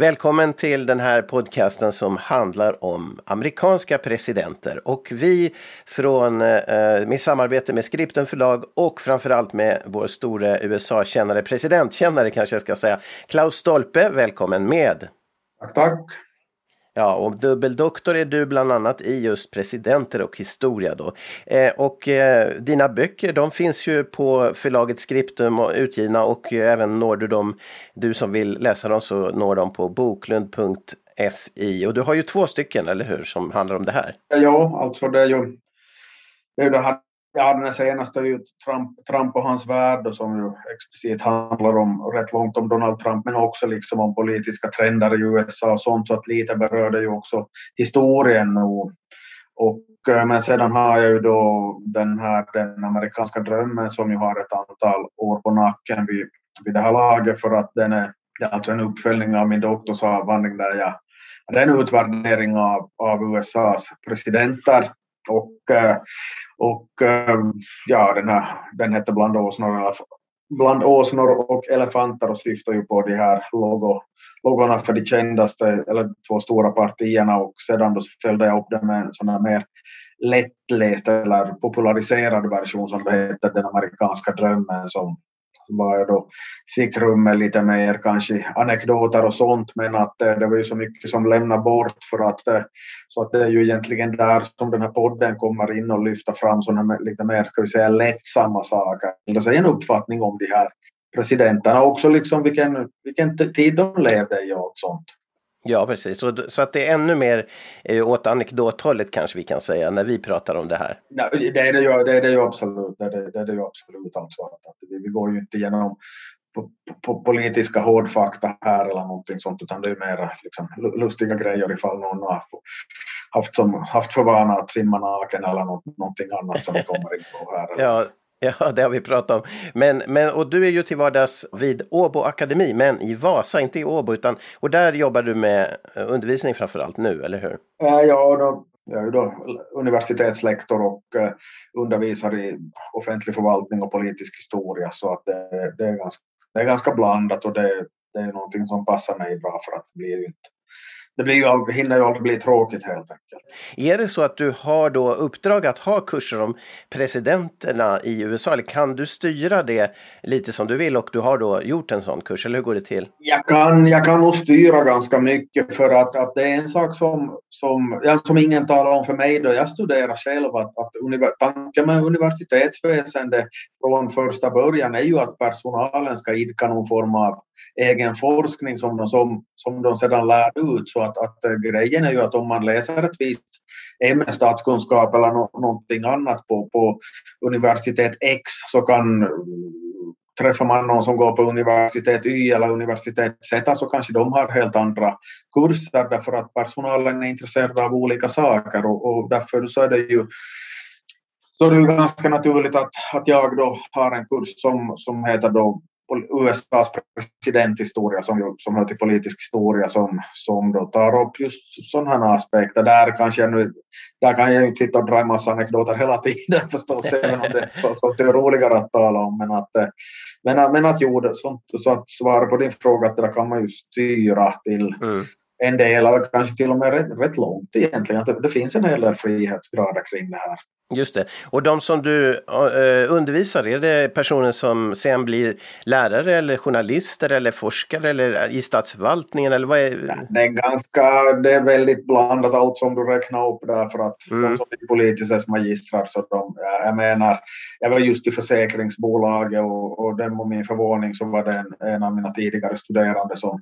Välkommen till den här podcasten som handlar om amerikanska presidenter. Och vi från eh, med samarbete med Skripten förlag och framförallt med vår store USA-kännare, presidentkännare kanske jag ska säga, Klaus Stolpe, välkommen med! Tack, tack! Ja, och dubbeldoktor är du bland annat i just presidenter och historia då. Eh, och eh, dina böcker, de finns ju på förlaget Skriptum och utgivna och eh, även når du dem, du som vill läsa dem så når de på boklund.fi. Och du har ju två stycken, eller hur, som handlar om det här? Ja, alltså det är ju det, är det här Ja, den senaste är ju Trump, Trump och hans värld och som ju explicit handlar om rätt långt om Donald Trump men också liksom om politiska trender i USA och sånt så att lite berör det ju också historien och, och eh, men sedan har jag ju då den här den amerikanska drömmen som ju har ett antal år på nacken vid, vid det här laget för att den är, det är alltså en uppföljning av min doktorsavhandling där jag det är en utvärdering av, av USAs presidenter och, eh, och eh, ja, den, här, den heter Bland åsnor, bland åsnor och elefanter och syftar ju på de här logo, logorna för de kändaste, eller två stora partierna. Och sedan då följde jag upp det med en sån här mer lättläst eller populariserad version som det heter Den amerikanska drömmen som var jag då fick rum med lite mer kanske anekdoter och sånt men att det var ju så mycket som lämnar bort för att så att det är ju egentligen där som den här podden kommer in och lyfter fram sådana lite mer ska vi säga lättsamma saker. Det är en uppfattning om de här presidenterna också liksom vilken, vilken tid de levde i och sånt. Ja, precis. Så, så att det är ännu mer eh, åt anekdothållet kanske vi kan säga när vi pratar om det här. Nej, det är det ju, det är det ju absolut. Det är det, det, är det ju absolut alltså. Vi, går ju inte igenom på, på politiska hårdfakta här eller någonting sånt utan det är mer liksom, lustiga grejer ifall någon har haft, som, haft för vana att simma naken eller något, någonting annat som kommer in på här. ja, Ja, det har vi pratat om. Men, men, och du är ju till vardags vid Åbo Akademi, men i Vasa, inte i Åbo. Utan, och där jobbar du med undervisning framför allt nu, eller hur? Ja, då, jag är då universitetslektor och eh, undervisar i offentlig förvaltning och politisk historia. Så att det, det, är, ganska, det är ganska blandat och det, det är någonting som passar mig bra för att det blir ju inte det blir ju, hinner ju aldrig bli tråkigt helt enkelt. Är det så att du har då uppdrag att ha kurser om presidenterna i USA eller kan du styra det lite som du vill och du har då gjort en sån kurs eller hur går det till? Jag kan, jag kan nog styra ganska mycket för att, att det är en sak som, som, som ingen talar om för mig då jag studerar själv att, att tanken med universitetsväsende från första början är ju att personalen ska idka någon form av egen forskning som de, som, som de sedan lär ut. Så att, att eh, grejen är ju att om man läser ett visst ämne, statskunskap eller no, någonting annat på, på universitet X så kan eh, träffar man någon som går på universitet Y eller universitet Z så kanske de har helt andra kurser därför att personalen är intresserad av olika saker och, och därför så är det ju så är det ganska naturligt att, att jag då har en kurs som, som heter då USAs presidenthistoria som, som hör till politisk historia som, som då tar upp just sådana aspekter. Där, kanske jag nu, där kan jag inte sitta och dra en massa anekdoter hela tiden förstås, även om det sånt är roligare att tala om. Men att, eh, men, men att jo, sånt, så att svara på din fråga, att det där kan man ju styra till, mm en del, eller kanske till och med rätt, rätt långt egentligen. Det, det finns en hel del frihetsgrader kring det här. Just det. Och de som du uh, undervisar, är det personer som sen blir lärare eller journalister eller forskare eller i statsförvaltningen? Eller vad är... Det är ganska, det är väldigt blandat allt som du räknar upp där för att mm. de som är politiska magistrar så de, jag menar, jag var just i försäkringsbolaget och, och den var min förvåning så var det en, en av mina tidigare studerande som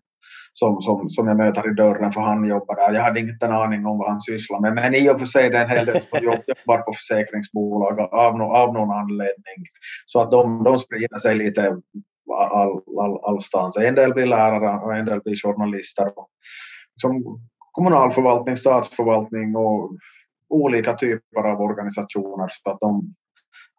som, som, som jag möter i dörren för han jobbar där. Jag hade inte en aning om vad han sysslar med men i och för sig det är en hel del som jobbar på försäkringsbolag av, av någon anledning. Så att de, de sprider sig lite all, all, allstans. En del blir lärare och en del blir journalister. Som kommunalförvaltning, statsförvaltning och olika typer av organisationer. Så att de,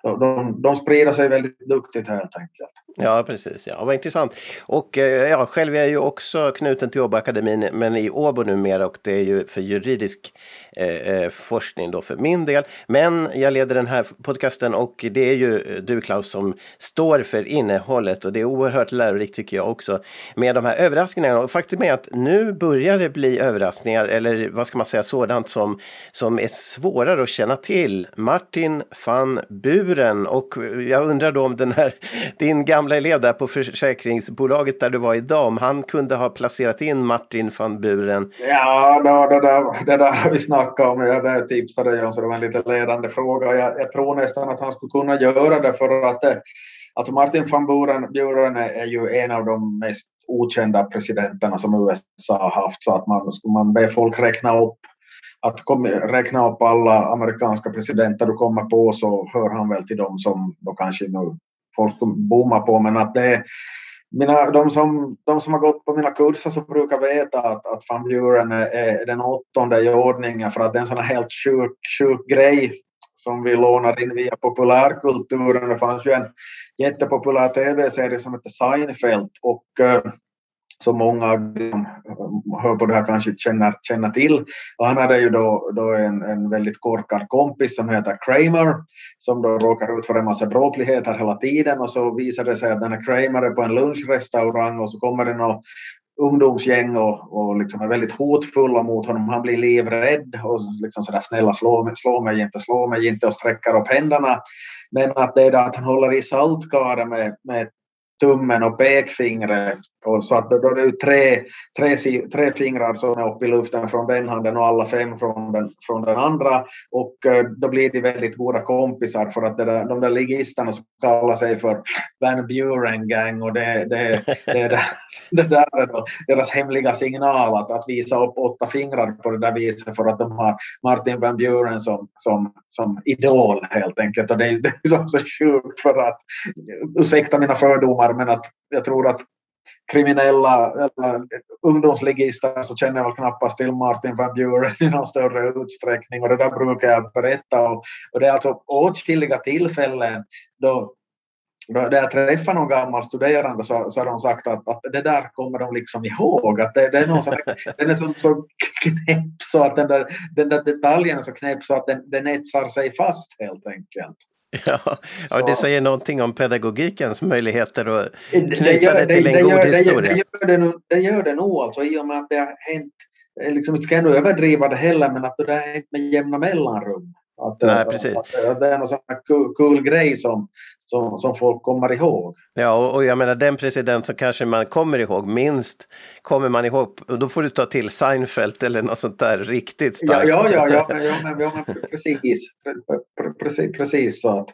de, de sprider sig väldigt duktigt helt enkelt. Ja, precis. Ja, vad intressant. Och eh, ja, själv är jag ju också knuten till Åboakademin, men i Åbo numera och det är ju för juridisk eh, eh forskning då för min del. Men jag leder den här podcasten och det är ju eh, du Klaus som står för innehållet och det är oerhört lärorikt tycker jag också med de här överraskningarna. Och faktum är att nu börjar det bli överraskningar eller vad ska man säga sådant som, som är svårare att känna till. Martin van Buren och jag undrar då om den här din gamla elev där på försäkringsbolaget där du var idag, om han kunde ha placerat in Martin van Buren? Ja, då, det, där, det där har vi snackat om. Jag tipsade jag så det var en lite ledande fråga. Jag, jag, tror nästan att han skulle kunna göra det för att, det, att Martin van Buren, Buren är, är ju en av de mest okända presidenterna som USA har haft. Så att man, skulle man be folk räkna upp att kom, räkna upp alla amerikanska presidenter du kommer på så hör han väl till dem som då kanske nu folk bommar på, men att det är mina, de, som, de som har gått på mina kurser så brukar veta att, att Van Buren är, är den åttonde i ordningen för att det är en sån här helt sjuk, sjuk grej som vi lånar in via populärkulturen. Det fanns ju en jättepopulär tv-serie som heter Seinfeld och eh, som många av eh, hör på det här kanske känner, känner till. Och han hade ju då, då en, en väldigt korkad kompis som heter Kramer som då råkar ut för en massa dråpligheter hela tiden och så visar det sig att den här Kramer är på en lunchrestaurang och så kommer det något ungdomsgäng och, och liksom är väldigt hotfulla mot honom. Han blir livrädd och liksom sådär snälla slå mig, slå mig inte, slå mig inte och sträcker upp händerna. Men att det är att han håller i saltkaret med, med tummen och pekfingret. Och så att då är det tre, tre, tre fingrar som är uppe i luften från den handen och alla fem från den, från den andra. Och eh, då blir de väldigt goda kompisar för att där, de där ligisterna som kallar sig för Van Buren Gang och det, det, det, det, det där är då deras hemliga signal att, att visa upp åtta fingrar på det där viset för att de har Martin Van Buren som, som, som idol helt enkelt. Och det är, det är så sjukt för att, ursäkta mina fördomar, men att jag tror att kriminella eh, eller ungdomsligister så känner jag väl knappast till Martin van Buren i någon större utsträckning och det där brukar jag berätta och, och det är alltså åtskilliga tillfällen då när jag träffar någon gammal studerande så, så har de sagt att, att det där kommer de liksom ihåg. Att det, det är någon sån, den är så, så knäpp så att den där, den där detaljen är så knäpp så att den, den etsar sig fast helt enkelt. Ja, ja, det säger någonting om pedagogikens möjligheter att knyta det, gör, det till en det, god gör, historia. Det, gör det, nog, det gör det nog alltså i och med att det har hänt, liksom, inte ska jag överdriva det heller, men att det har hänt med jämna mellanrum. Att, Nej, precis. Att, att, det är någon sån cool, cool grej som, som, som folk kommer ihåg. Ja, och, och jag menar den president som kanske man kommer ihåg minst kommer man ihåg, och då får du ta till Seinfeld eller något sånt där riktigt starkt. Ja, ja, ja, ja, ja, men, ja men precis, precis, precis så att,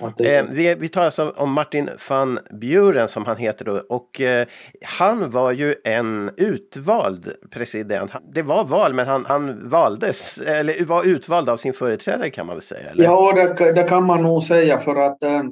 att det... eh, vi, vi talar alltså om Martin van Buren som han heter då och eh, han var ju en utvald president. Det var val men han, han valdes, eller var utvald av sin företrädare kan man väl säga? Eller? Ja, det, det kan man nog säga för att eh,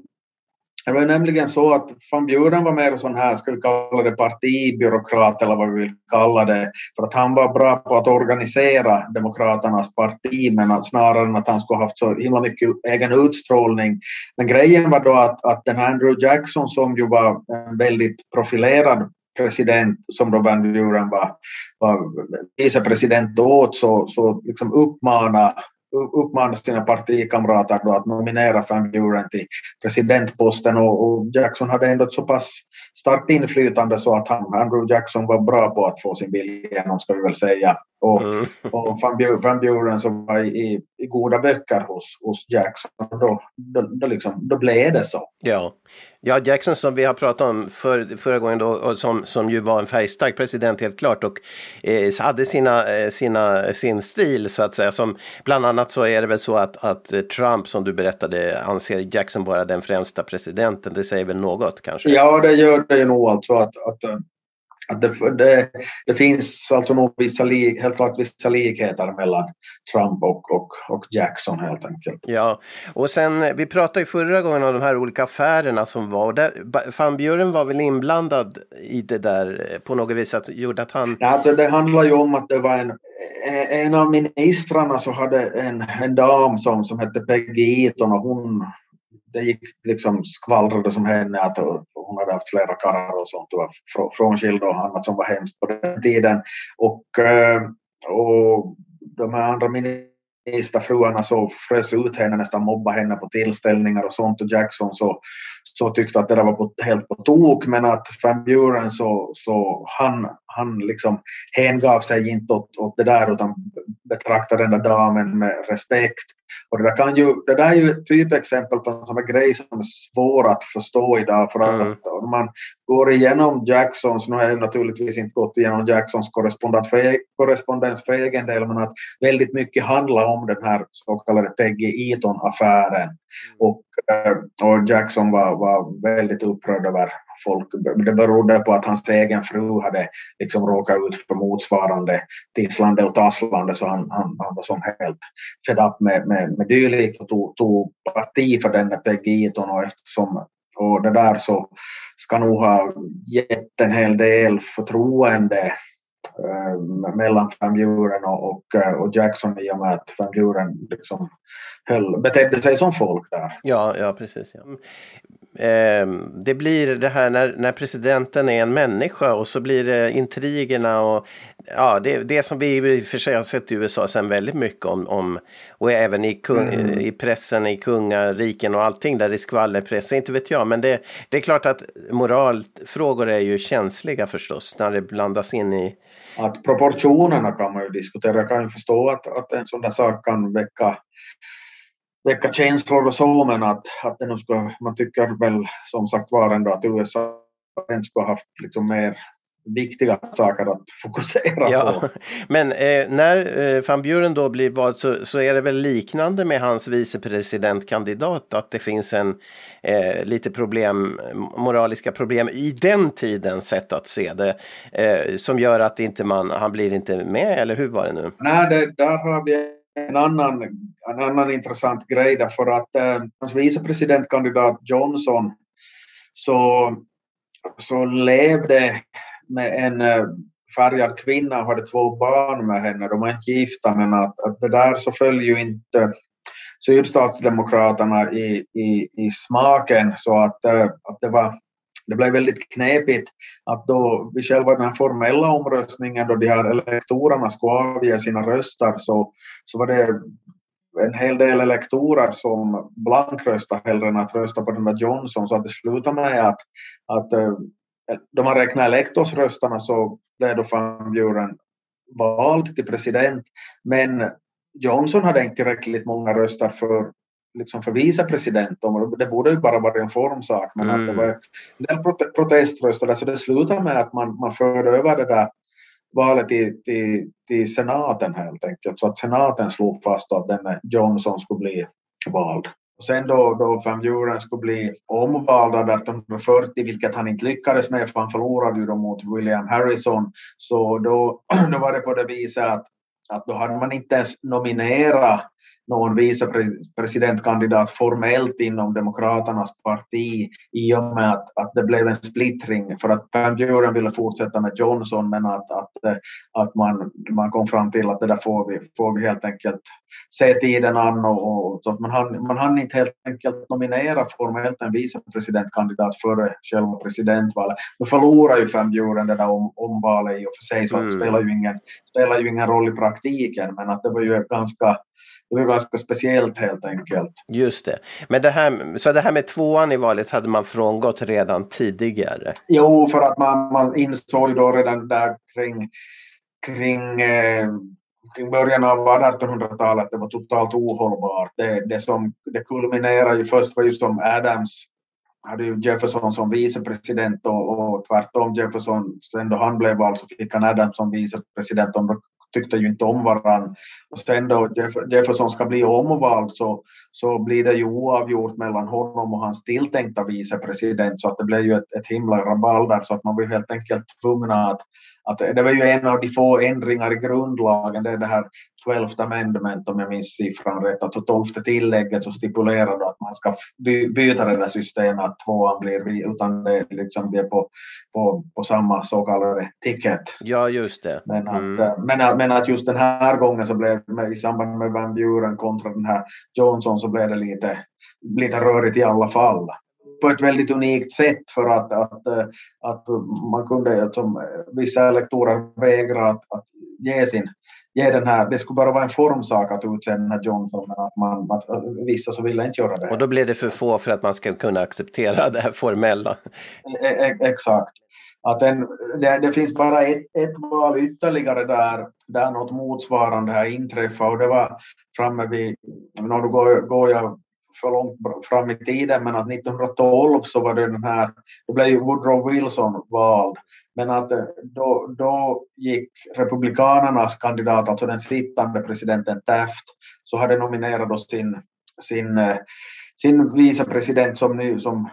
det var nämligen så att van Buren var mer sån här, ska vi kalla det partibyråkrat eller vad vi vill kalla det, för att han var bra på att organisera Demokraternas parti men snarare än att han skulle haft så himla mycket egen utstrålning. Men grejen var då att, att den här Andrew Jackson som ju var en väldigt profilerad president som då Van Buren var, var vicepresident åt så, så liksom uppmana uppmanade sina partikamrater då att nominera Van Buren till presidentposten och, och, Jackson hade ändå ett så pass starkt inflytande så att han, Andrew Jackson var bra på att få sin vilja igenom ska vi väl säga. Och, mm. och Van, Buren, som var i, i goda böcker hos, hos Jackson, då, då, då, liksom, då blev det så. Ja. ja, Jackson som vi har pratat om för, förra gången då, och som, som ju var en färgstark president helt klart och eh, hade sina, eh, sina, sin stil så att säga som bland annat så är det väl så att, att Trump, som du berättade, anser Jackson vara den främsta presidenten. Det säger väl något kanske? Ja, det gör det nog alltså att, att, att det, det, det finns alltså nog vissa, helt klart vissa likheter mellan Trump och, och, och Jackson helt enkelt. Ja, och sen vi pratade ju förra gången om de här olika affärerna som var och där, Van Buren var väl inblandad i det där på något vis att gjorde att han... Ja, alltså det handlar ju om att det var en en av ministrarna så hade en, en dam som, som hette Peggy Eaton och hon det gick liksom skvallrade som henne att hon hade haft flera karlar och sånt och var frånskild och annat som var hemskt på den tiden. Och, eh, och de här andra ministerfruarna så frös ut henne, nästan mobbade henne på tillställningar och sånt och Jackson så, så tyckte att det där var på, helt på tok men att Van Buren så, så han, han liksom hängav sig inte åt, åt det där utan betraktade den där damen med respekt. Och det, där kan ju, det där är ju ett typexempel på en sån där grej som är svår att förstå idag. För att mm. om man går igenom Jacksons, nu har jag naturligtvis inte gått igenom Jacksons korrespondens för egen del, men att väldigt mycket handlar om den här så kallade Peggy Eaton-affären. Mm. Och, eh, och Jackson var, var väldigt upprörd över folk. Det berodde på att hans egen fru hade liksom råkat ut för motsvarande tisslande och tasslande så han, han, han var som helt fed up med, med, med dylikt och tog, tog parti för denne Peggy Eaton och eftersom och det där så ska nog ha gett en hel del förtroende eh, mellan femdjuren och, och, eh, och, Jackson i och med att femdjuren liksom höll, betedde sig som folk där. Ja, ja precis. Ja. Eh, det blir det här när, när presidenten är en människa och så blir det intrigerna och ja, det, det som vi i och för sig har sett i USA sen väldigt mycket om, om och även i, kung, mm. i pressen, i kungariken och allting där i skvallerpress, inte vet jag. Men det, det är klart att moralfrågor är ju känsliga förstås när det blandas in i... Att proportionerna kan man ju diskutera. Jag kan ju förstå att, att en sån där sak kan väcka väcka känslor och så, men att, att det ska, man tycker väl som sagt var ändå att USA skulle ha haft liksom mer viktiga saker att fokusera ja, på. Men eh, när eh, van Buren då blir vald så, så är det väl liknande med hans vicepresidentkandidat att det finns en eh, lite problem, moraliska problem i den tidens sätt att se det eh, som gör att inte man, han blir inte med eller hur var det nu? Nej, det, där har vi en annan, en annan intressant grej därför att eh, hans vicepresidentkandidat Johnson så, så levde med en eh, färgad kvinna och hade två barn med henne. De var inte gifta men att, att det där så föll ju inte sydstatsdemokraterna i, i, i smaken så att, eh, att det var det blev väldigt knepigt att då vid själva den formella omröstningen då de här elektorerna skulle avge sina röster så, så var det en hel del elektorer som blankröstade hellre än att rösta på den där Johnson så att det slutade med att, att eh, eh, de man räknar elektorsrösterna så blev då Van Buren vald till president men Johnson hade inte tillräckligt många röster för liksom för vicepresident. Det borde ju bara vara en formsak men mm. att det var en del proteströster så det slutade med att man, man förde över det där valet till, till, till senaten helt enkelt. Så att senaten slog fast att den Johnson skulle bli vald. Och sen då, då Van Buren skulle bli omvald 1840, vilket han inte lyckades med för han förlorade ju då mot William Harrison, så då, då var det på det viset att, att då hade man inte ens nominerat någon vicepresidentkandidat formellt inom Demokraternas parti i och med att, att det blev en splittring för att Van Buren ville fortsätta med Johnson men att, att, att man, man kom fram till att det där får vi, får vi helt enkelt se tiden an och, och så att man hann, man hann inte helt enkelt nominera formellt en vicepresidentkandidat före själva presidentvalet. Nu förlorar ju Van Buren det där om, omvalet i och för sig så mm. det spelar ju, ingen, spelar ju ingen roll i praktiken men att det var ju ganska det var ganska speciellt helt enkelt. Just det. Men det här, så det här med tvåan i valet hade man frångått redan tidigare? Jo, för att man, man insåg då redan där kring, kring eh, kring början av 1800-talet det var totalt ohållbart. Det, det, som, det kulminerade ju först var ju som Adams hade ju Jefferson som vicepresident och, och tvärtom Jefferson, sen då han blev vald så fick han Adams som vicepresident. De tyckte ju inte om varandra. Och sen då Jeff, Jefferson ska bli omvald så, så blir det ju oavgjort mellan honom och hans tilltänkta vicepresident så att det blev ju ett, ett himla rabalder så att man blir helt enkelt tvungna att att det var ju en av de få ändringar i grundlagen, det är det här 12 amendment om jag minns siffran rätt, alltså 12 tillägget så stipulerar att man ska byta det där systemet att tvåan blir utan det liksom blir på, på, på samma så kallade ticket. Ja, just det. Men att, mm. Eh, men, att, men att just den här gången så blev det i samband med Van Buren kontra den här Johnson så blev det lite, lite rörigt i alla fall på ett väldigt unikt sätt för att, att, att man kunde, som vissa elektorer vägra att, att ge sin ge den här, det skulle bara vara en formsak att utse den här Johnson, men att, man, att vissa så ville inte göra det. Och då blev det för få för att man ska kunna acceptera det här formella? E, e exakt. Att en, det, det, finns bara ett, ett val ytterligare där, där något motsvarande har inträffat och det var framme vid, nu går, går jag för långt fram i tiden, men att 1912 så var det den här, då blev ju Woodrow Wilson vald, men att eh, då, då gick republikanernas kandidat, alltså den sittande presidenten Taft, så hade nominerat sin, sin, eh, sin vicepresident som, nu, som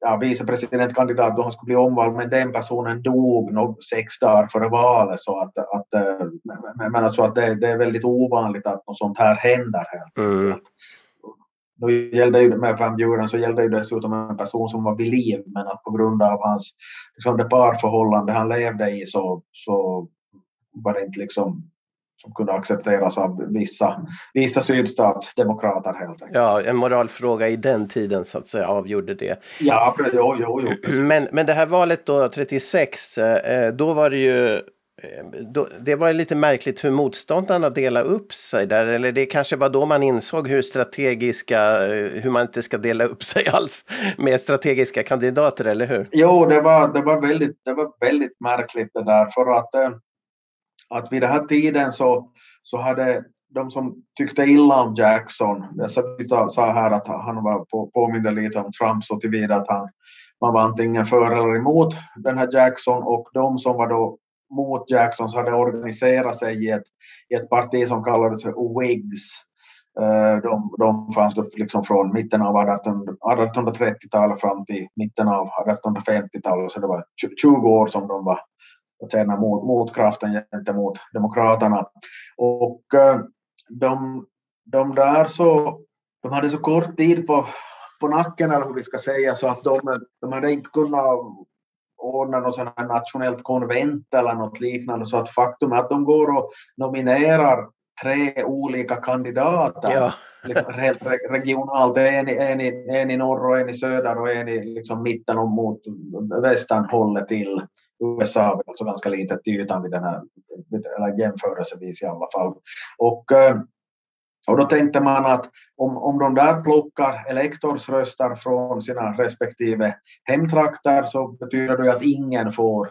ja, vicepresidentkandidat då han skulle bli omvald, men den personen dog nog sex dagar före valet. Så att, att, eh, men alltså att det, det är väldigt ovanligt att något sånt här händer. Helt. Mm. Nu gällde ju med Van Buren så gällde ju dessutom en person som var vid liv men att på grund av hans liksom det parförhållande han levde i så, så var det inte liksom som kunde accepteras av vissa, vissa sydstatsdemokrater helt enkelt. Ja, en moralfråga i den tiden så att säga avgjorde det. Ja, jo, jo, jo. Men, men det här valet då, 36, eh, då var det ju Ehm, då, det var lite märkligt hur motståndarna delade upp sig där, eller det kanske var då man insåg hur strategiska, eh, hur man inte ska dela upp sig alls med strategiska kandidater, eller hur? Jo, det var, det var, väldigt, det var väldigt märkligt det där, för att, eh, att vid den här tiden så, så hade de som tyckte illa om Jackson, jag sa här att han var på, påminde lite om Trump så tillvida att han, man var antingen för eller emot den här Jackson. Och de som var då mot Jacksons hade organiserat sig i ett, i ett parti som kallades för Whigs. Eh, de, de fanns då liksom från mitten av 1830-talet fram till mitten av 1850-talet, så det var 20 år som de var säga, mot, motkraften gentemot demokraterna. Och eh, de, de där så, de hade så kort tid på, på nacken, eller hur vi ska säga, så att de, de hade inte kunnat ordna något sånt här nationellt konvent eller något liknande så att faktum är att de går och nominerar tre olika kandidater ja. liksom helt regionalt. En i, en, i, en i norr och en i söder och en i liksom mitten och mot västernhållet till USA, alltså ganska litet till ytan vid den här, eller jämförelsevis i alla fall. Och eh, och då tänkte man att om, om de där plockar elektorsröster från sina respektive hemtrakter så betyder det att ingen får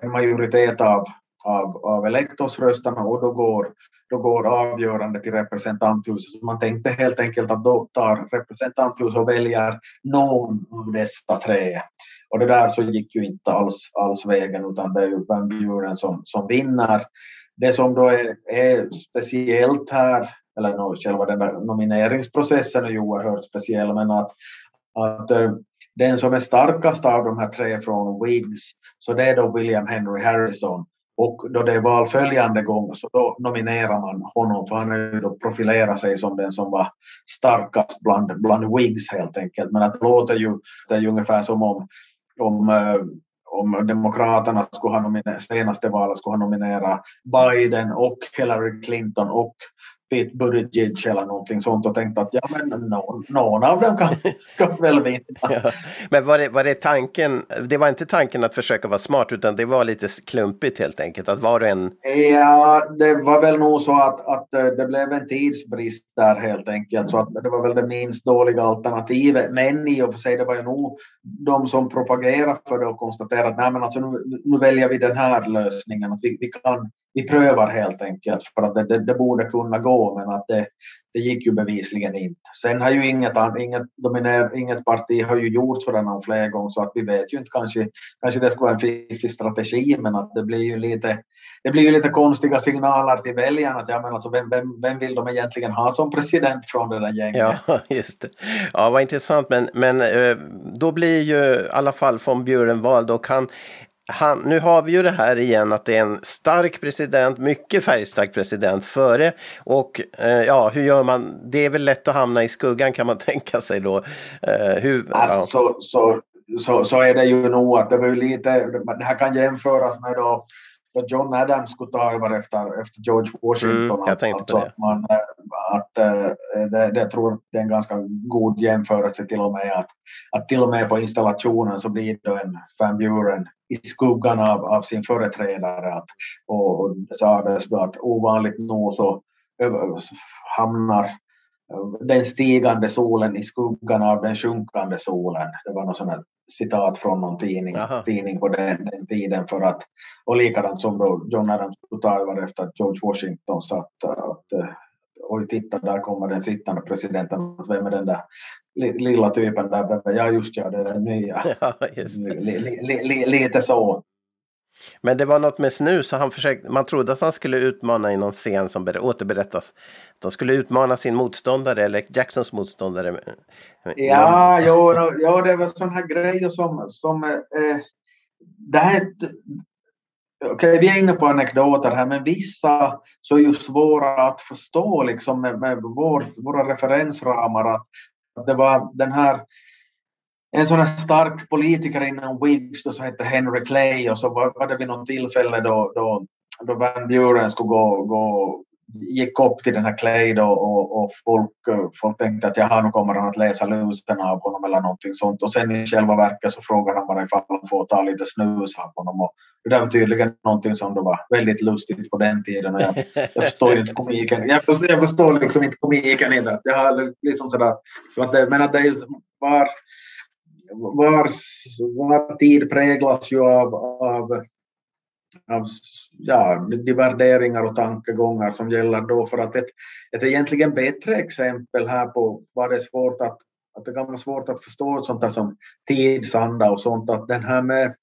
en majoritet av, av, av elektorsrösterna och då går, då går avgörande till representanthuset. Man tänkte helt enkelt att då tar representanthuset och väljer någon av dessa tre. Och det där så gick ju inte alls, alls vägen utan det är ju Van som, som vinner. Det som då är, är speciellt här eller no, själva den där nomineringsprocessen är ju oerhört speciell, men att, att uh, den som är starkast av de här tre från Whigs, så det är då William Henry Harrison. Och då det är val följande gång så då nominerar man honom för han har ju då profilerat sig som den som var starkast bland, bland Whigs helt enkelt. Men att det låter ju, det är ju ungefär som om, om uh, om Demokraterna skulle ha nominera, senaste valet skulle ha nominerat Biden och Hillary Clinton och Pete Buttigieg eller någonting sånt och tänkte att ja men någon, någon av dem kan, kan väl vinna. Ja. Men var det, var det tanken, det var inte tanken att försöka vara smart utan det var lite klumpigt helt enkelt att var och en... Ja, det var väl nog så att, att eh, det blev en tidsbrist där helt enkelt så att det var väl det minst dåliga alternativet. Men i och för sig det var ju nog de som propagerade för det och konstaterade att nej men alltså nu, nu väljer vi den här lösningen, att vi, vi kan vi prövar helt enkelt för att det, det, det, borde kunna gå men att det, det gick ju bevisligen inte. Sen har ju inget, inget, dominer, inget parti har ju gjort sådana fler gånger så att vi vet ju inte kanske, kanske det skulle vara en fiffig strategi men att det blir ju lite, det blir ju lite konstiga signaler till väljarna att ja, men alltså, vem, vem, vem vill de egentligen ha som president från det där gänget? Ja, just det. Ja, vad intressant men, men eh, då blir ju i alla fall von Buren vald och han han, nu har vi ju det här igen att det är en stark president, mycket färgstark president före och eh, ja, hur gör man? Det är väl lätt att hamna i skuggan kan man tänka sig då. Eh, hur, alltså, ja. så, så, så, så är det ju nog att det var ju lite, det här kan jämföras med då då John Adams skulle ta över efter, efter George Washington. Mm, jag tänkte på det. Att, man, att, eh, det, det tror det är en ganska god jämförelse till och med att, att till och med på installationen så blir det en Van Buren i skuggan av, av sin företrädare. Att, och, och det sades då att ovanligt nog så hamnar den stigande solen i skuggan av den sjunkande solen. Det var något sånt citat från någon tidning, tidning på den, den, tiden. För att, och likadant som då John Adams tog över efter George Washington så att, att oj titta där kommer den sittande presidenten, vem är den där lilla typen där Ja just ja, det är den nya. Ja, li, li, li, lite så. Men det var något med snus, han försökte, man trodde att han skulle utmana i någon scen som återberättas. Att han skulle utmana sin motståndare, eller Jacksons motståndare. Ja, jo, jo det var sådana här grejer som... som eh, det här, Okej, okay, vi är inne på anekdoter här, men vissa så är ju svåra att förstå liksom med, med vår, våra referensramar. Att, att det var den här en sån här stark politiker inom Whigs som hette Henry Clay och så var, var det vid något tillfälle då, då, då Van Buren skulle gå, gå gick upp till den här Clay då och, och folk, folk tänkte att jaha, nu kommer han att läsa lusen av honom eller någonting sånt. Och sen i själva verket så frågade han bara ifall han får ta lite snus av honom. Och det där var tydligen någonting som då var väldigt lustigt på den tiden. Och jag, jag förstår inte komiken. Jag förstår, jag förstår liksom inte komiken i det. Jag har liksom sådär, så att det, men att det var vars, var tid präglas ju av, av, av ja, de värderingar och tankegångar som gäller då för att ett, ett egentligen bättre exempel här på vad det är svårt att, att det kan vara svårt att förstå sånt där som tidsanda och sånt att den här med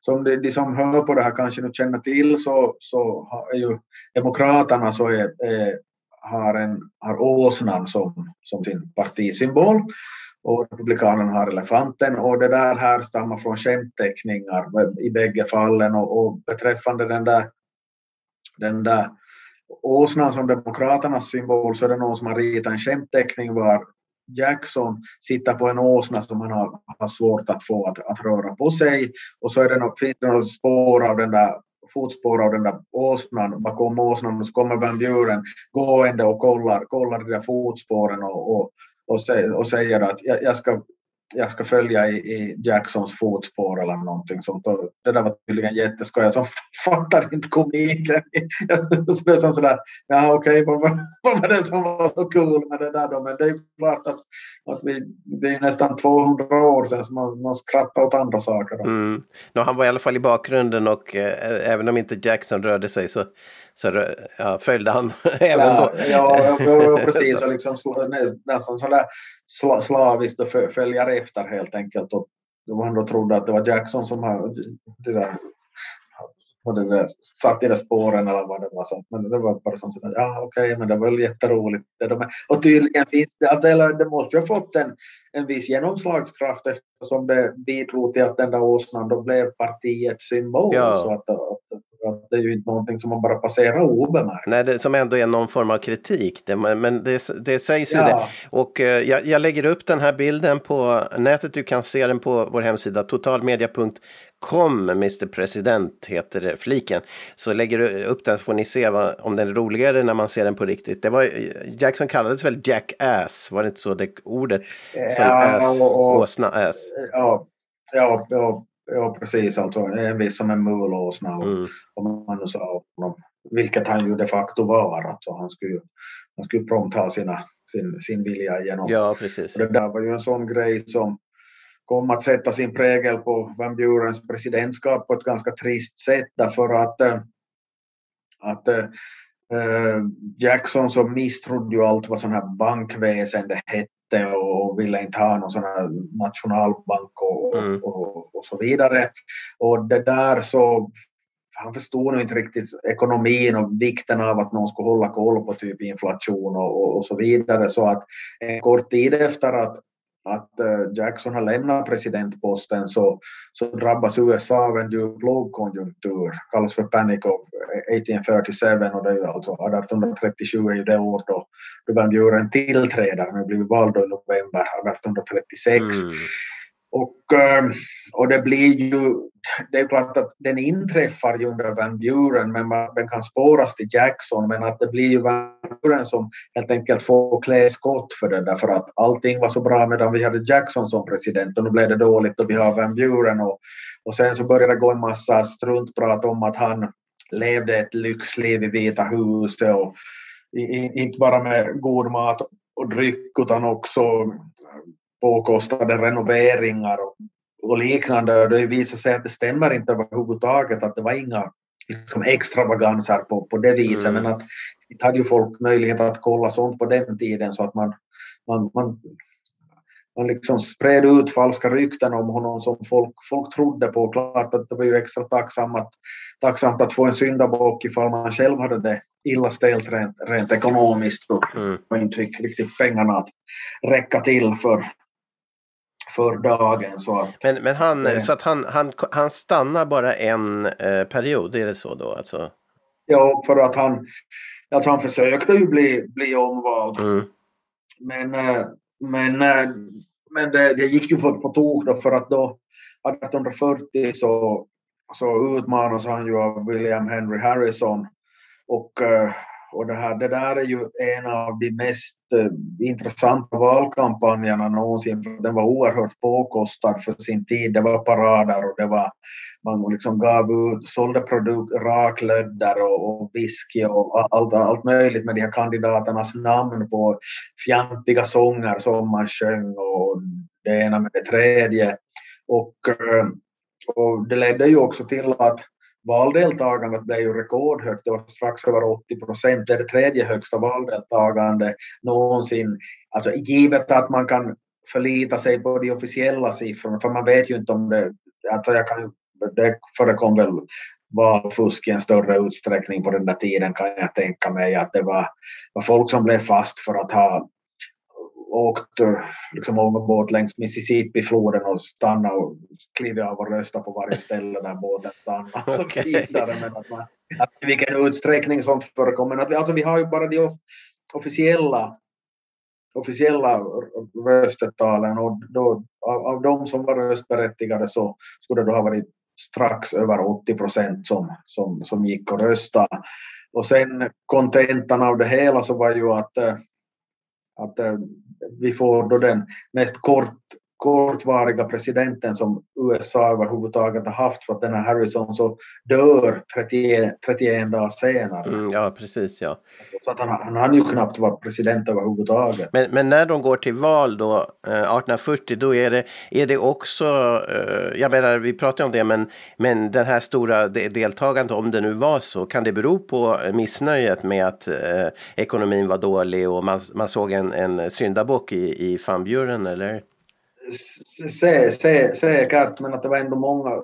som de, de som hör på det här kanske nu känner till så, så är ju Demokraterna så är, är, har, en, har åsnan som, som sin partisymbol och Republikanerna har elefanten och det där härstammar från skämtteckningar i bägge fallen och, och beträffande den där, den där åsnan som Demokraternas symbol så är det någon som har ritat en skämtteckning var Jackson sitter på en åsna som han har, har svårt att få att, att röra på sig. Och så är det något, finns det något spår av den där fotspår av den där åsnan, bakom åsnan och så kommer Van Buren gående och kollar, kollar de där fotspåren och, och, och, säger, och säger att jag, jag, ska, jag ska följa i, i Jacksons fotspår eller någonting sånt. Och det där var tydligen jätteskoj. Jag fattar inte komiken. Jag blev som sådär, ja okej, okay, vad, vad var det som var så kul med det där då? Men det är klart att, att vi, det är nästan 200 år sedan som man, man skrattar åt andra saker. Mm. No, han var i alla fall i bakgrunden och eh, även om inte Jackson rörde sig så så ja, följde han även då. Ja, ja precis. och liksom nästan sådär slaviskt och följer efter helt enkelt. Och då han då trodde att det var Jackson som det där, det där, satt i de spåren eller vad det var. Så, men det var bara som sådär, ja okej, okay, men det var väl jätteroligt. Det de, och tydligen finns det, eller det måste ju ha fått en, en viss genomslagskraft eftersom det bidrog till att den där åsnan då blev partiets symbol. Ja. Så att Att det är ju inte någonting som man bara passerar obemärkt. Nej, det, som ändå är någon form av kritik. Det, men det, det sägs ju ja. det. Och eh, jag, jag, lägger upp den här bilden på nätet. Du kan se den på vår hemsida totalmedia.com. Mr President heter det, fliken. Så lägger du upp den så får ni se vad, om den är roligare när man ser den på riktigt. Det var, Jackson kallades väl Jackass? Var det inte så det ordet? Som ja, ass, och, och, åsna ass. Ja, ja, ja Ja, precis. Alltså, en viss som en mulåsna. Och, mm. Om man sa honom, vilket han ju de facto var. Alltså, han skulle han skulle prompt ha sina, sin, sin vilja igenom. Ja, precis. Och det där var ju en sån grej som kom att sätta sin prägel på Van Burens presidentskap på ett ganska trist sätt därför att, äh, att äh, Jackson så misstrodde ju allt vad sån här bankväsende hette och ville inte ha någon sån här nationalbank och, mm. och, och, så vidare. Och det där så han förstod nog inte riktigt ekonomin och vikten av att någon skulle hålla koll på typ inflation och, och så vidare. Så att en kort tid efter att att eh, Jackson har lämnat presidentposten så, så drabbas USA av en djup lågkonjunktur, kallas för Panic of 1837 och det är ju alltså 1837 är ju det år då, då Van Buren tillträder, han blivit vald i november 1836. Mm. Och, ehm, och det blir ju, det är klart att den inträffar ju under Van Buren, men man, den kan spåras till Jackson, men att det blir ju Van Buren som helt enkelt får klä skott för det, därför att allting var så bra medan vi hade Jackson som president och nu blev det dåligt och vi har Van Buren och, och sen så började det gå en massa struntprat om att han levde ett lyxliv i Vita huset och inte bara med god mat och dryck utan också påkostade renoveringar och, och liknande. Och det visade sig att det stämmer inte överhuvudtaget, att det var inga liksom, extravaganser på, på det viset. Mm. Men att det hade ju folk möjlighet att kolla sånt på den tiden så att man, man, man, man liksom spred ut falska rykten om honom som folk, folk trodde på. Klart att det var ju extra tacksamt att, tacksamt att få en syndabock ifall man själv hade det illa ställt rent, rent ekonomiskt och, mm. och inte fick riktigt pengarna att räcka till för, för dagen. Så att, men, men han, eh, så att han, han, han stannar bara en eh, period, är det så då? Alltså? Ja, för att han, att han försökte ju bli, bli omvald. Mm. Men, eh, men, eh, men det, det, gick ju på, på tok då för att då 1840 så, så utmanas han ju av William Henry Harrison och eh, och det, här, det där är ju en av de mest eh, intressanta valkampanjerna någonsin. För den var oerhört påkostad för sin tid. Det var parader och det var, man liksom gav ut, sålde produkt, raklödder och, och whisky och allt, allt möjligt med de här kandidaternas namn på fjantiga sånger som man sjöng och det ena med det tredje. Och, eh, och det ledde ju också till att valdeltagandet blev ju rekordhögt, det var strax över 80 procent, det är det tredje högsta valdeltagande någonsin. Alltså givet att man kan förlita sig på de officiella siffrorna, för man vet ju inte om det, alltså jag kan, det förekom väl valfusk i en större utsträckning på den där tiden kan jag tänka mig att det var, var folk som blev fast för att ha åkt liksom ångbåt längs Mississippi-floden och stannat och klivit av och röstat på varje ställe där båten stannade. Okay. vidare. Men att man, att I vilken utsträckning sånt förekommer. Att vi, alltså vi har ju bara de officiella officiella röstetalen och då, av, av de som var röstberättigade så skulle det då ha varit strax över 80 procent som, som, som gick och röstade. Och sen kontentan av det hela så var ju att eh, att eh, vi får då den mest kort, kortvariga presidenten som USA överhuvudtaget har haft för att den här Harrison så dör 31, 31 dagar senare. Mm, ja, precis ja. Så att han, han hann ju knappt vara president överhuvudtaget. Men, men när de går till val då, eh, 1840, då är det, är det också, eh, jag menar vi pratar om det, men, men den här stora deltagandet, om det nu var så, kan det bero på missnöjet med att eh, ekonomin var dålig och man, man såg en, en syndabock i, i famburen eller? Säkert, men att det var ändå många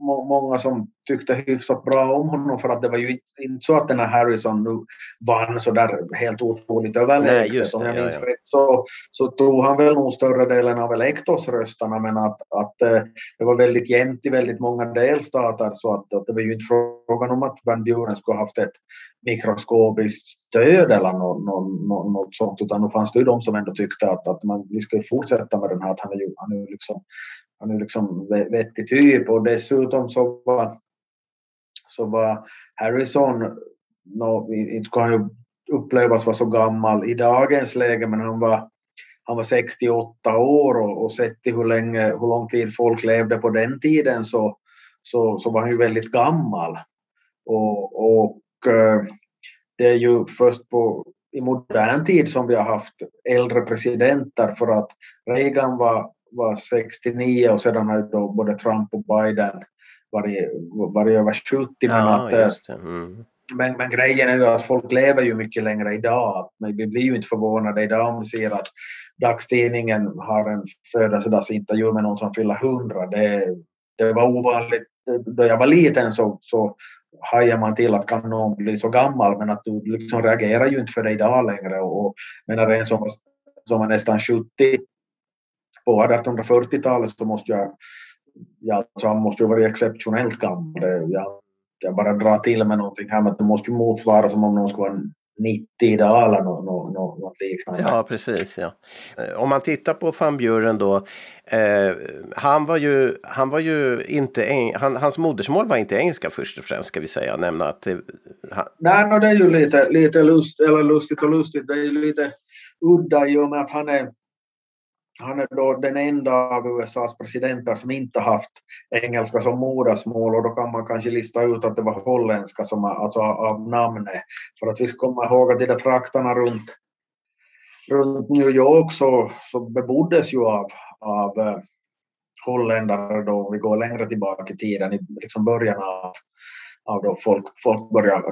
må, många som tyckte hyfsat bra om honom för att det var ju inte så att den här Harrison nu vann så där helt otroligt överlägset. Om jag minns ja, ja. rätt så, så tog han väl nog större delen av elektorsrösterna men att, att eh, det var väldigt jämnt i väldigt många delstater så att, att det var ju inte frågan om att Van Buren skulle haft ett mikroskopiskt stöd eller något, något, något sånt utan då fanns det ju de som ändå tyckte att, att man, vi ska fortsätta med den här att han är ju, han är liksom han är liksom vettig typ och dessutom så var, så var Harrison, no, inte skulle han ju upplevas vara så gammal i dagens läge men han var, han var 68 år och, och sett till hur, länge, hur lång tid folk levde på den tiden så, så, så var han ju väldigt gammal. Och, och eh, det är ju först på, i modern tid som vi har haft äldre presidenter för att Reagan var var 69 och sedan har då både Trump och Biden varit, varit över 70. Men, ja, att, mm. men, men, grejen är ju att folk lever ju mycket längre idag. Men vi blir ju inte förvånade idag om vi ser att dagstidningen har en födelsedagsintervju med någon som fyller 100. Det, det var ovanligt. Då jag var liten så, så hajar man till att kan någon bli så gammal men att du liksom reagerar ju inte för det idag längre. Och, och menar en som, som var nästan 70 på 1840-talet så måste jag, ja, alltså han måste ju vara exceptionellt gammal. Jag, jag bara drar till med någonting här, men det måste ju motsvara som om någon skulle vara 90 idag eller något, något, något liknande. Ja, precis. Ja. Eh, om man tittar på van Buren då. Eh, han var ju, han var ju inte, eng, han, hans modersmål var inte engelska först och främst ska vi säga. Nämna att det, han... Nej, no, det är ju lite, lite lust, eller lustigt och lustigt. Det är ju lite udda i och med att han är han är då den enda av USAs presidenter som inte haft engelska som modersmål och då kan man kanske lista ut att det var holländska som alltså av namnet. För att vi ska komma ihåg att de där trakterna runt, runt New York så, så beboddes ju av, av eh, holländare då vi går längre tillbaka i tiden, i liksom början av av då folk, folk börjar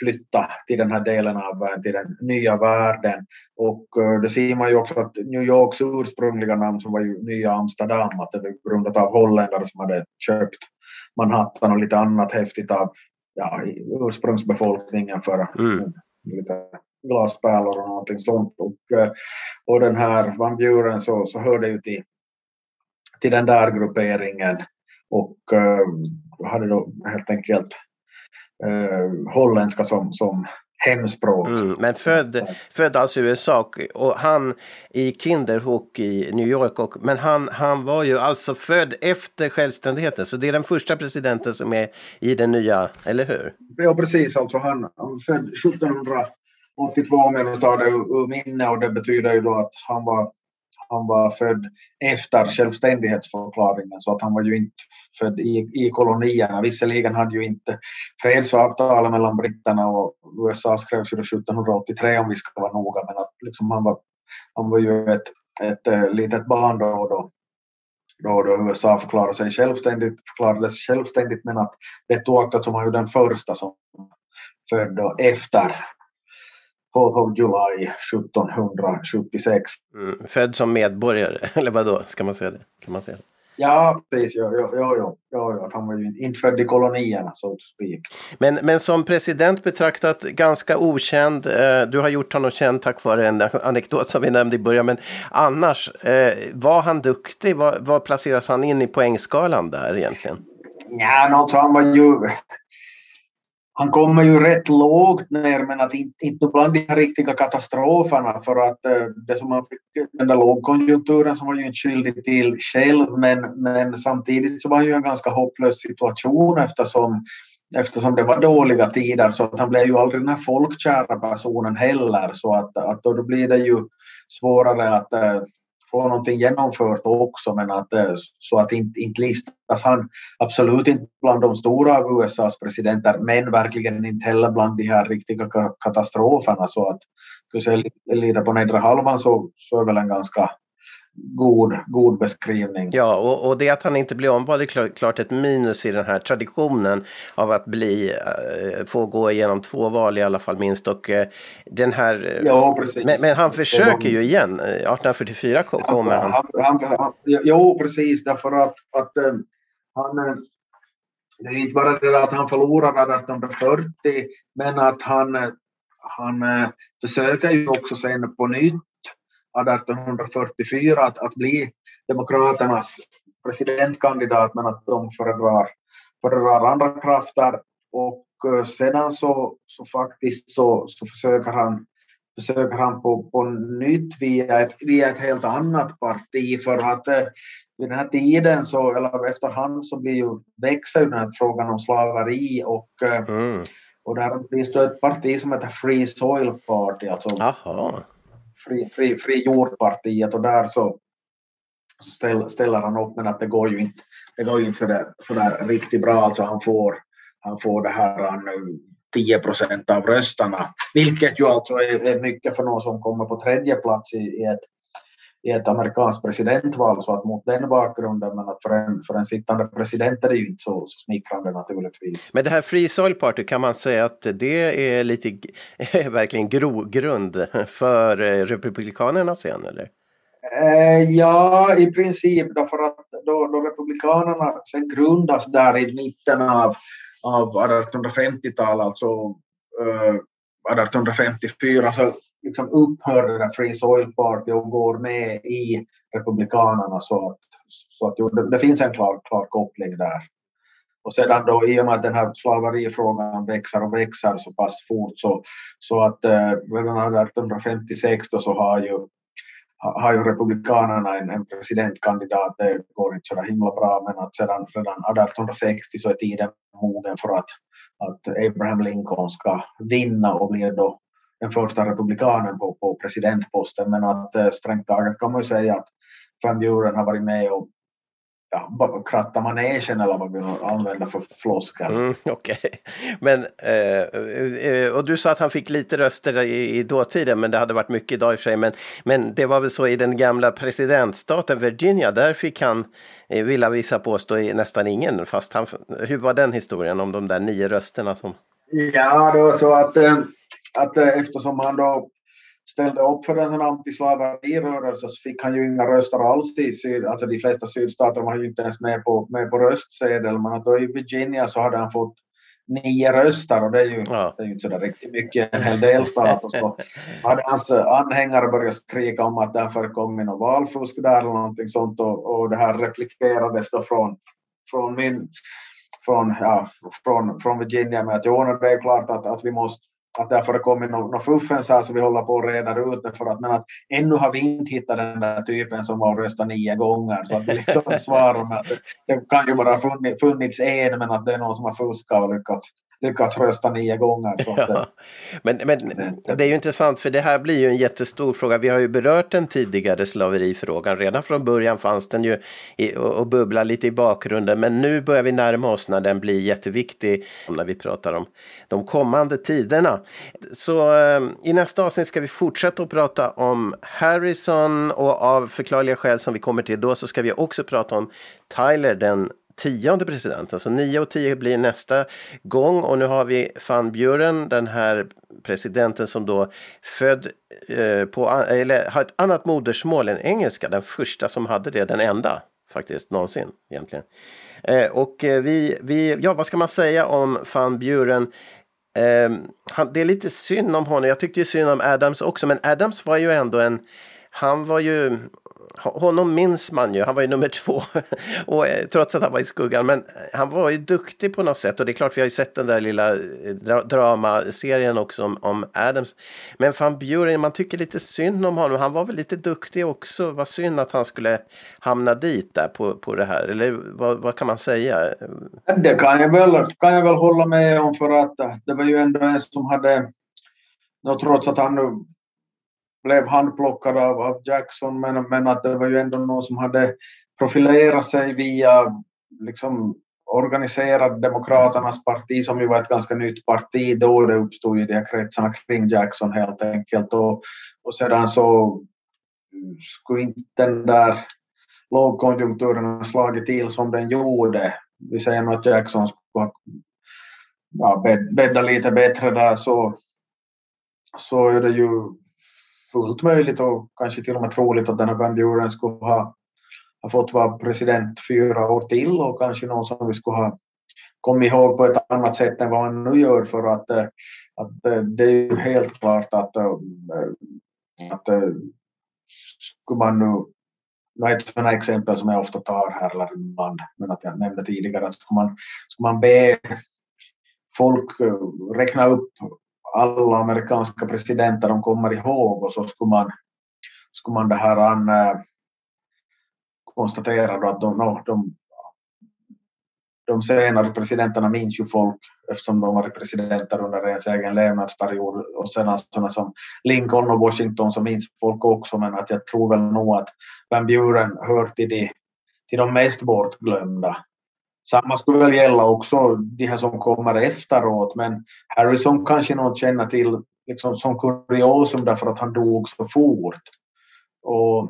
flytta till den här delen av till den nya världen. Och eh, det ser man ju också att New Yorks ursprungliga namn som var ju Nya Amsterdam, att det var grundat av holländare som hade köpt Manhattan och lite annat häftigt av ja, ursprungsbefolkningen för mm. lite glaspärlor och någonting sånt. Och, eh, och den här Van Buren så, så hörde ju till, till den där grupperingen och uh, hade då helt enkelt eh, holländska som, som hemspråk. Mm, men född, född alltså i USA och han i Kinderhook i New York. Och, men han, han var ju alltså född efter självständigheten så det är den första presidenten som är i den nya, eller hur? Ja precis, alltså han, han född 1782 om jag tar det ur minne och det betyder ju då att han var han var född efter självständighetsförklaringen så att han var ju inte född i, i kolonierna. Visserligen hade ju inte fredsavtalet mellan britterna och USA skrevs ju 1783 om vi ska vara noga men att liksom han, var, han var ju ett, ett, eh, litet barn då och då då, då USA förklarade sig självständigt, förklarades självständigt men att det tog att som han ju den första som född efter 4th of July 1776. Mm, född som medborgare, eller vad då ska man säga det? Kan man säga det? Ja, precis. Ja, ja, ja, ja, han var ju inte född i kolonierna, so to speak. Men, men som president betraktat ganska okänd. Eh, du har gjort honom känd tack vare en anekdot som vi nämnde i början. Men annars, eh, var han duktig? Var, var placeras han in i poängskalan där egentligen? Ja, alltså han var ju han kommer ju rätt lågt ner men att inte, inte bland de här riktiga katastroferna för att eh, det som man fick, den där lågkonjunkturen som var ju inte skyldig till själv men, men samtidigt så var det ju en ganska hopplös situation eftersom, eftersom det var dåliga tider så att han blev ju aldrig den här folkkära personen heller. Så att, att då blir det ju svårare att eh, få någonting genomfört också men att, eh, så att inte, inte listas. Han absolut inte bland de stora av USAs presidenter men verkligen inte heller bland de här riktiga katastroferna. Så att du ser lite på nedre halvan så, så är väl en ganska god, god beskrivning. Ja, och, och det att han inte blir omvald är klart, klart ett minus i den här traditionen av att bli, äh, få gå igenom två val i alla fall minst. Och äh, den här... Ja, precis. Men, men han försöker ju igen. 1844 kommer han. han, han, han jo, precis, därför att, att han det är inte bara det att han förlorade 1840, men att han, han eh, försöker ju också sen på nytt 1844 att, att bli Demokraternas presidentkandidat, men att de föredrar, föredrar andra krafter. Och eh, sedan så, så faktiskt så, så försöker han försöker han på, på nytt via ett, via ett helt annat parti för att eh, vid den här tiden så, eller efterhand så blir ju, växer ju den här frågan om slaveri och, eh, mm. och där finns det ett parti som heter Free Soil Party, alltså Aha. Fri, fri, fri jordpartiet och där så, så ställ, ställer han upp men att det går ju inte, det går ju inte sådär, sådär riktigt bra, alltså han får, han får det här han, 10 procent av röstarna, vilket ju alltså är, är mycket för någon som kommer på tredje plats i, i ett i ett amerikanskt presidentval, så att mot den bakgrunden, men att för en, för en sittande president är det ju inte så, så smickrande naturligtvis. Men det här Free Soil Party, kan man säga att det är lite verkligen grogrund för eh, Republikanerna sen, eller? Eh, ja, i princip, därför att då, då Republikanerna sen grundas där i mitten av, av 1850-talet, alltså eh, 1854, så liksom upphörde den Free Soil Party och går med i Republikanerna så att, så att det, det finns en klar, klar koppling där. Och sedan då i och med att den här slaverifrågan växer och växer så pass fort så, så att eh, redan 1856 då så har ju, har ju Republikanerna en, en presidentkandidat, det går inte så himla bra men att sedan redan 1860 så är tiden mogen för att, att Abraham Lincoln ska vinna och blir då den första republikanen på, på presidentposten. Men att eh, strängt taget kan man ju säga att Van Buren har varit med och ja, kratta manegen eller vad vi använder för floskel. Mm, Okej, okay. men eh, eh, och du sa att han fick lite röster i, i dåtiden, men det hade varit mycket idag i och för sig. Men, men det var väl så i den gamla presidentstaten Virginia, där fick han, eh, vill vissa påstå, nästan ingen. Fast han, hur var den historien om de där nio rösterna som? Ja, det var så att eh, att eh, eftersom han då ställde upp för en antislaverirörelse så fick han ju inga röster alls i syd, alltså de flesta sydstater var ju inte ens med på, med på röstsedel, men då i Virginia så hade han fått nio röster och det är ju, ja. det är ju inte sådär riktigt mycket, en hel delstat. Och så hade hans anhängare börjat skrika om att det förekommit något valfusk där eller någonting sånt och, och det här replikerades då från, från min från, ja, från, från Virginia med att jo, det är klart att, att vi måste att det har förekommit något fuffens här så vi håller på att reda ut det för att, men att ännu har vi inte hittat den där typen som var röstat nio gånger. Så att vi liksom svarar med att det, det kan ju bara funnits, funnits en men att det är någon som har fuskat och lyckats lyckats rösta nio gånger. Ja. men, men det är ju intressant för det här blir ju en jättestor fråga. Vi har ju berört den tidigare slaverifrågan. Redan från början fanns den ju i, och, och bubblar lite i bakgrunden. Men nu börjar vi närma oss när den blir jätteviktig när vi pratar om de kommande tiderna. Så eh, i nästa avsnitt ska vi fortsätta att prata om Harrison och av förklarliga skäl som vi kommer till då så ska vi också prata om Tyler den tionde presidenten. Så 9 och 10 blir nästa gång och nu har vi van Buren, den här presidenten som då född eh, på, eller har ett annat modersmål än engelska, den första som hade det, den enda faktiskt någonsin egentligen. Eh, och eh, vi, vi, ja vad ska man säga om van Buren? Eh, han, det är lite synd om honom, jag tyckte ju synd om Adams också, men Adams var ju ändå en han var ju honom minns man ju, han var ju nummer två, och, eh, trots att han var i skuggan. Men han var ju duktig på något sätt och det är klart vi har ju sett den där lilla eh, dra dramaserien också om, om, Adams. Men van Buren, man tycker lite synd om honom. Han var väl lite duktig också. Vad synd att han skulle hamna dit där på, på det här. Eller vad, vad kan man säga? Det kan jag, väl, kan jag väl hålla med om för att det var ju ändå en som hade, trots att han blev handplockad av, av Jackson men, men att det var ju ändå någon som hade profilerat sig via liksom, organiserad Demokraternas parti som ju var ett ganska nytt parti då det uppstod i de här kretsarna kring Jackson helt enkelt och, och sedan så skulle inte den där lågkonjunkturen ha slagit till som den gjorde. Vi säger nog att Jackson skulle ja, bädda lite bättre där så, så är det ju fullt möjligt och kanske till och med troligt att den här Van Buren skulle ha, ha fått vara president fyra år till och kanske någon som vi skulle ha, kommit ihåg på ett annat sätt än vad han nu gör för att, eh, att eh, det är ju helt klart att, eh, att skulle man nu ett sådant exempel som jag ofta tar här, eller ibland, men att jag nämnde tidigare, att skulle man, skulle man be folk räkna upp alla amerikanska presidenter de kommer ihåg och så skulle man, skulle man det här an, eh, konstatera då att de, no, de, de senare presidenterna minns ju folk eftersom de varit presidenter under ens egen levnadsperiod och sedan alltså sådana som Lincoln och Washington så minns folk också men att jag tror väl nog att Van Buren hör till de, till de mest bortglömda. Samma skulle väl gälla också de här som kommer efteråt men Harrison kanske någon känner till liksom som kuriosum därför att han dog så fort. Och,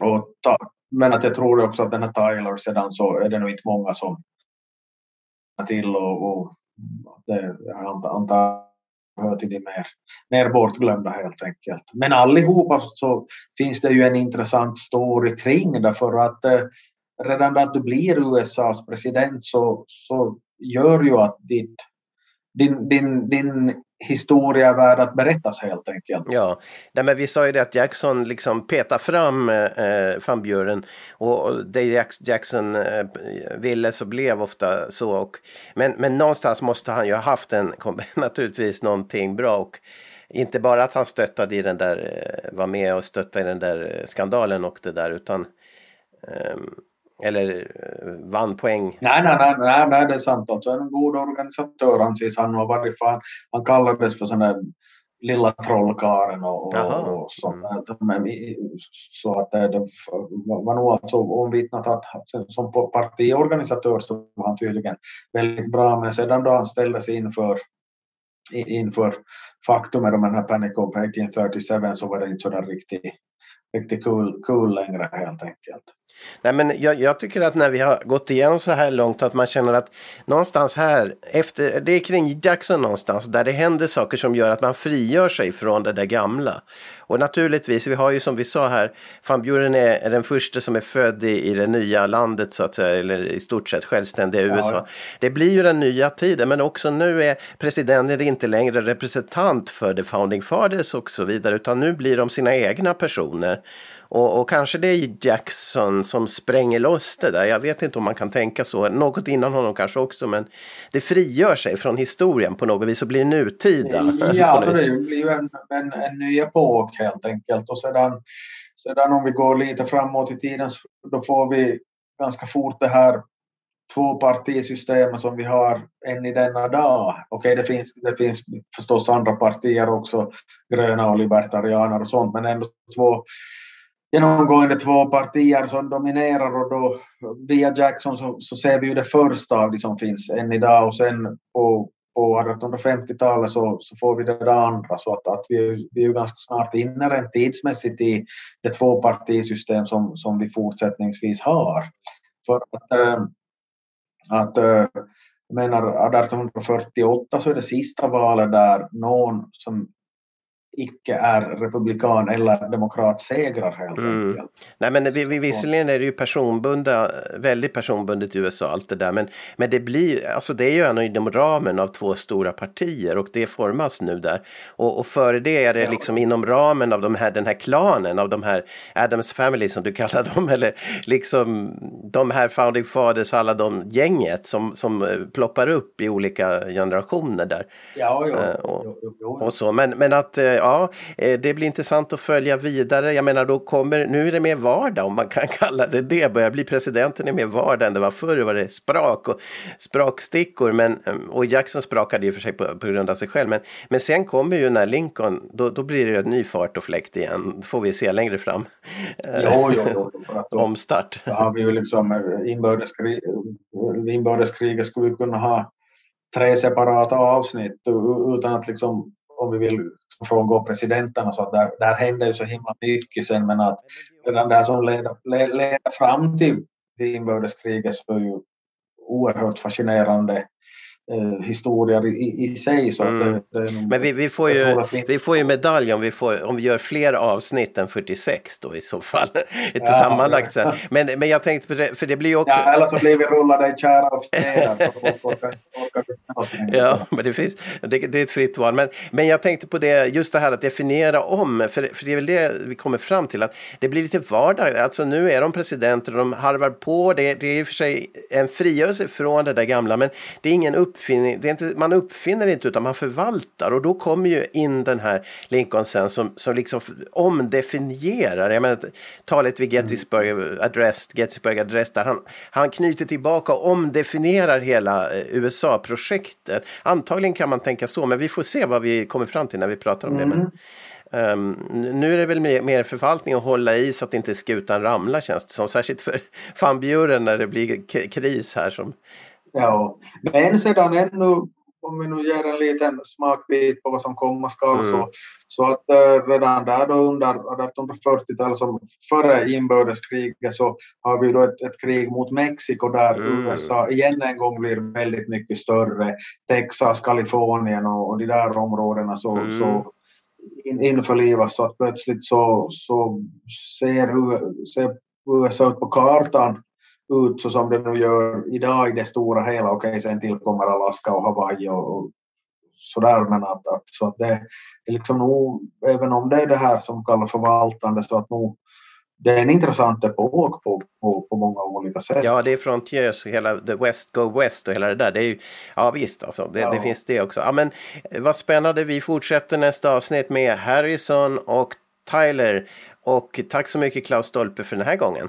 och ta, men att jag tror också att den här Tyler sedan så är det nog inte många som till och, och det, jag antar hör till de mer, mer bortglömda helt enkelt. Men allihopa så finns det ju en intressant story kring därför att eh, redan att du blir USAs president så, så gör ju att ditt, din, din, din historia värd att berättas helt enkelt. Ja, Nej, men vi sa ju det att Jackson liksom petar fram eh, van Buren och det Jackson eh, ville så blev ofta så. Och, men, men någonstans måste han ju ha haft en, naturligtvis någonting bra och inte bara att han stöttade i den där, eh, var med och stöttade i den där skandalen och det där utan eh, eller eh, vann poäng? Nej, nej, nej, nej, nej det är sant. Alltså, en god organisatör anses han ha varit. För han, kallades för sån där lilla trollkaren och, och, och sånt. Mm. Så att det, var nog alltså omvittnat att som partiorganisatör så var han tydligen väldigt bra. Men sedan då han ställdes inför, inför faktumet om den här Panic of 1837 så var det inte så där riktigt, riktigt cool, cool längre helt enkelt. Nej, men jag, jag, tycker att när vi har gått igenom så här långt att man känner att någonstans här, efter, det är kring Jackson någonstans, där det händer saker som gör att man frigör sig från det där gamla. Och naturligtvis, vi har ju som vi sa här, van Buren är, den första som är född i, i det nya landet så att säga, eller i stort sett självständiga USA. Ja. Det blir ju den nya tiden, men också nu är presidenten inte längre representant för the founding fathers och så vidare, utan nu blir de sina egna personer. Och, och, kanske det är Jackson som spränger loss det där. Jag vet inte om man kan tänka så. Något innan honom kanske också. Men det frigör sig från historien på något vis och blir nutida. Ja, det blir ju en, en, en ny epok helt enkelt. Och sedan, sedan om vi går lite framåt i tiden då får vi ganska fort det här tvåpartisystemet som vi har än i denna dag. Okej, det finns, det finns förstås andra partier också, gröna och libertarianer och sånt, men ändå två genomgående två partier som dominerar och då via Jackson så, så ser vi ju det första av de som finns än idag och sen på, på 1850-talet så, så får vi det andra så att, att vi, vi är ju ganska snart inne rent tidsmässigt i det tvåpartisystem som, som vi fortsättningsvis har. För att, äh, att äh, jag menar 1848 så är det sista valet där någon som icke är republikan eller demokrat segrar helt mm. enkelt. Nej men vi, vi, visserligen är det ju personbunda, väldigt personbundet i USA allt det där men, men det blir, alltså det är ju ändå inom ramen av två stora partier och det formas nu där. Och, och före det är det ja. liksom inom ramen av de här, den här klanen av de här Adams Family som du kallar dem eller liksom de här Founding Fathers alla de gänget som, som eh, ploppar upp i olika generationer där. Ja, ja. Uh, och, jo, och så men, men att uh, ja, eh, det blir intressant att följa vidare. Jag menar, då kommer, nu är det mer vardag om man kan kalla det det. Börjar bli presidenten är mer vardag än det var förr. var det sprak och sprakstickor. Men, eh, och Jackson sprakade ju för sig på, på grund av sig själv. Men, men sen kommer ju när Lincoln, då, då blir det en ny fart och fläkt igen. Det får vi se längre fram. Jo, jo, jo. Omstart. Då har vi ju liksom inbördeskrig, inbördeskriget skulle vi kunna ha tre separata avsnitt utan att liksom om vi vill frångå presidenterna så att där, där händer ju så himla mycket sen men att redan det som leder, leder fram till inbördeskriget så är ju oerhört fascinerande eh, historier i, i sig. Så Mm. att det, det Men vi, vi, får ju, vi- får ju medalj om vi, får, om vi gör fler avsnitt än 46 då i så fall. Inte Ja, sammanlagt sen. Men, men jag tänkte, för det, för det blir ju också... Ja, eller så blir vi rullade i kära och längre. Ja, men det, finns, det, det är ett fritt val. Men, men jag tänkte på det, just det här att definiera om, för, för det är väl det vi kommer fram till, att det blir lite vardag. Alltså nu är de presidenter och de harvar på. Det, det är i och för sig en frigörelse från det där gamla, men det är ingen uppfinning. Det är inte, man uppfinner inte utan man förvaltar och då kommer ju in den här Lincoln sen som, som liksom omdefinierar. Jag menar, talet vid Gettysburg Address, Gettysburg Address där han, han knyter tillbaka och omdefinierar hela eh, USA-projektet. Antagligen kan man tänka så, men vi får se vad vi kommer fram till när vi pratar om det. Men, ehm, nu är det väl mer, mer förvaltning att hålla i så att inte skutan ramlar känns det som. Särskilt för fan Buren när det blir kris här. Som, Ja, men sedan ännu, om vi nu ger en liten smakbit på vad som komma skall, Mm. så, så att äh, redan där då under 1840-talet, som före inbördeskriget, så har vi då ett, ett krig mot Mexiko där Mm. USA igen en gång blir väldigt mycket större. Texas, Kalifornien och, och de där områdena så, Mm. så in, införlivas så att plötsligt så, så ser, ser USA ut på kartan ut så som det nu gör idag i det stora hela. Okej, sen tillkommer Alaska och Hawaii och, och sådär, men att, att, så att det är liksom nog, även om det är det här som kallas förvaltande, så att nog det är en intressant epok på, på, på många olika sätt. ja, det är Frontiers, hela The West Go West och hela det där. Det är ju, ja visst, alltså, det, Ja. det finns det också. Ja, men, eh, vad spännande, vi fortsätter nästa avsnitt med Harrison och Tyler. Och tack så mycket Klaus Stolpe för den här gången